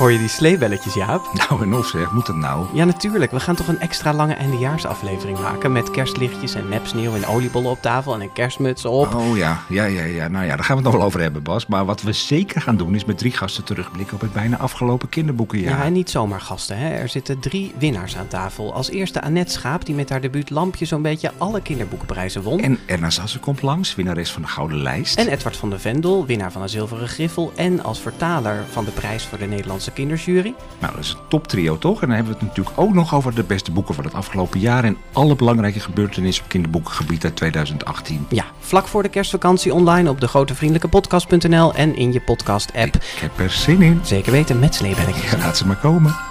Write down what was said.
Hoor je die sleebelletjes, Jaap? Nou en of zeg, moet dat nou? Ja, natuurlijk. We gaan toch een extra lange eindejaarsaflevering maken met kerstlichtjes en nepsneeuw en oliebollen op tafel en een kerstmuts op. Oh ja, ja, ja, ja. Nou ja, daar gaan we het nog wel over hebben, Bas. Maar wat we zeker gaan doen is met drie gasten terugblikken op het bijna afgelopen kinderboekenjaar. Ja, en niet zomaar gasten. Hè. Er zitten drie winnaars aan tafel. Als eerste Annette Schaap, die met haar debuut Lampje zo'n beetje alle kinderboekenprijzen won. En Erna Sassen komt langs, winnares van de Gouden Lijst. En Edward van der Vendel, winnaar van een zilveren griffel en als vertaler van de prijs voor de Nederlandse kinderjury. Nou, dat is een toptrio toch? En dan hebben we het natuurlijk ook nog over de beste boeken van het afgelopen jaar en alle belangrijke gebeurtenissen op kinderboekengebied uit 2018. Ja, vlak voor de kerstvakantie online op de grotevriendelijkepodcast.nl en in je podcast-app. Ik heb er zin in. Zeker weten met sleebelletjes. Ja, laat ze maar komen.